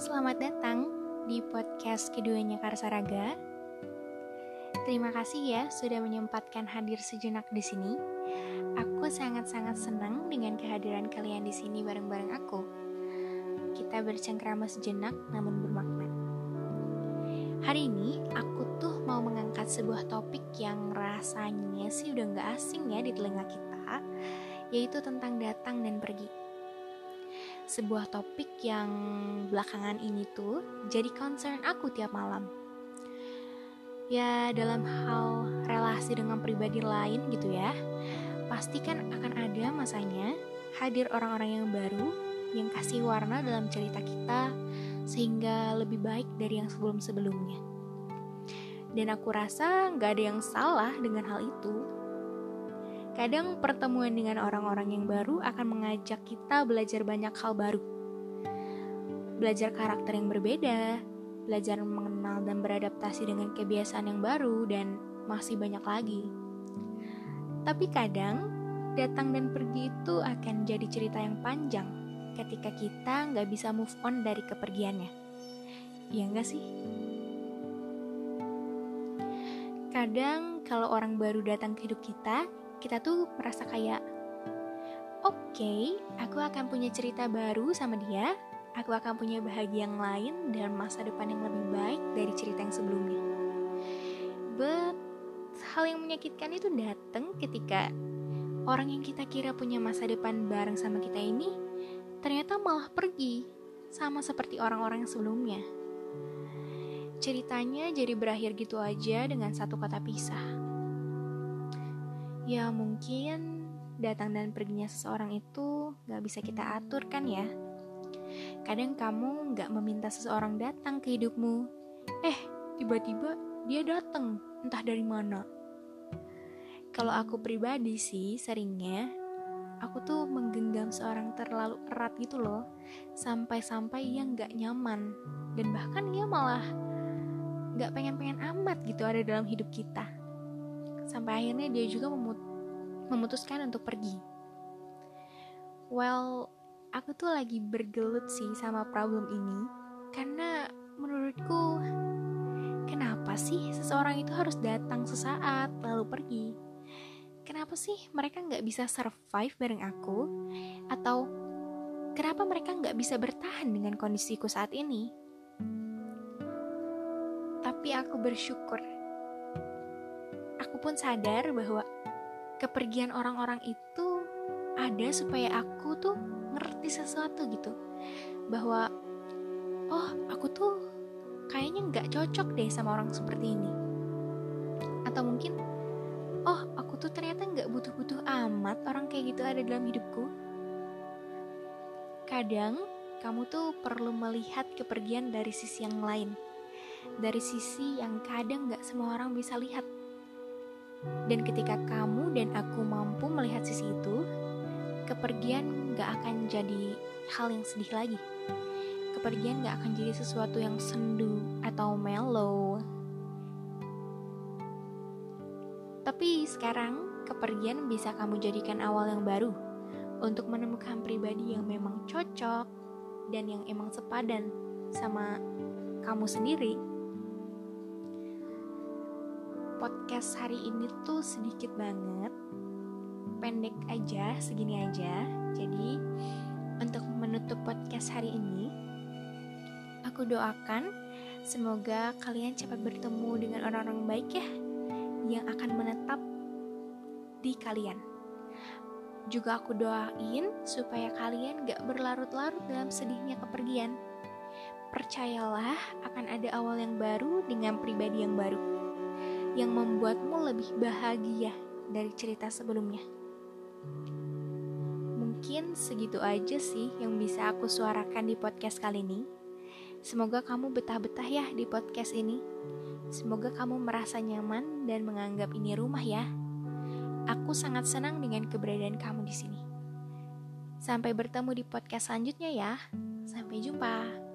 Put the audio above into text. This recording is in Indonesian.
Selamat datang di podcast keduanya Karsaraga. Terima kasih ya sudah menyempatkan hadir sejenak di sini. Aku sangat-sangat senang dengan kehadiran kalian di sini bareng-bareng aku. Kita bercengkrama sejenak namun bermakna. Hari ini aku tuh mau mengangkat sebuah topik yang rasanya sih udah gak asing ya di telinga kita, yaitu tentang datang dan pergi sebuah topik yang belakangan ini tuh jadi concern aku tiap malam. Ya, dalam hal relasi dengan pribadi lain gitu ya, pasti kan akan ada masanya hadir orang-orang yang baru yang kasih warna dalam cerita kita sehingga lebih baik dari yang sebelum-sebelumnya. Dan aku rasa nggak ada yang salah dengan hal itu, Kadang pertemuan dengan orang-orang yang baru akan mengajak kita belajar banyak hal baru. Belajar karakter yang berbeda, belajar mengenal dan beradaptasi dengan kebiasaan yang baru, dan masih banyak lagi. Tapi kadang, datang dan pergi itu akan jadi cerita yang panjang ketika kita nggak bisa move on dari kepergiannya. Iya nggak sih? Kadang kalau orang baru datang ke hidup kita, kita tuh merasa kayak oke, okay, aku akan punya cerita baru sama dia, aku akan punya bahagia yang lain dan masa depan yang lebih baik dari cerita yang sebelumnya. But hal yang menyakitkan itu datang ketika orang yang kita kira punya masa depan bareng sama kita ini ternyata malah pergi sama seperti orang-orang yang sebelumnya. Ceritanya jadi berakhir gitu aja dengan satu kata pisah. Ya mungkin datang dan perginya seseorang itu gak bisa kita atur kan ya. Kadang kamu gak meminta seseorang datang ke hidupmu. Eh, tiba-tiba dia datang, entah dari mana. Kalau aku pribadi sih seringnya aku tuh menggenggam seorang terlalu erat gitu loh sampai-sampai ia nggak nyaman dan bahkan ia malah nggak pengen-pengen amat gitu ada dalam hidup kita sampai akhirnya dia juga memut memutuskan untuk pergi. Well, aku tuh lagi bergelut sih sama problem ini karena menurutku kenapa sih seseorang itu harus datang sesaat lalu pergi? Kenapa sih mereka nggak bisa survive bareng aku? Atau kenapa mereka nggak bisa bertahan dengan kondisiku saat ini? Tapi aku bersyukur pun sadar bahwa kepergian orang-orang itu ada supaya aku tuh ngerti sesuatu gitu. Bahwa oh aku tuh kayaknya nggak cocok deh sama orang seperti ini. Atau mungkin oh aku tuh ternyata nggak butuh-butuh amat orang kayak gitu ada dalam hidupku. Kadang kamu tuh perlu melihat kepergian dari sisi yang lain. Dari sisi yang kadang nggak semua orang bisa lihat dan ketika kamu dan aku mampu melihat sisi itu, kepergian gak akan jadi hal yang sedih lagi. Kepergian gak akan jadi sesuatu yang sendu atau mellow. Tapi sekarang, kepergian bisa kamu jadikan awal yang baru untuk menemukan pribadi yang memang cocok dan yang emang sepadan sama kamu sendiri podcast hari ini tuh sedikit banget. Pendek aja segini aja. Jadi untuk menutup podcast hari ini aku doakan semoga kalian cepat bertemu dengan orang-orang baik ya yang akan menetap di kalian. Juga aku doain supaya kalian gak berlarut-larut dalam sedihnya kepergian. Percayalah akan ada awal yang baru dengan pribadi yang baru yang membuatmu lebih bahagia dari cerita sebelumnya. Mungkin segitu aja sih yang bisa aku suarakan di podcast kali ini. Semoga kamu betah-betah ya di podcast ini. Semoga kamu merasa nyaman dan menganggap ini rumah ya. Aku sangat senang dengan keberadaan kamu di sini. Sampai bertemu di podcast selanjutnya ya. Sampai jumpa.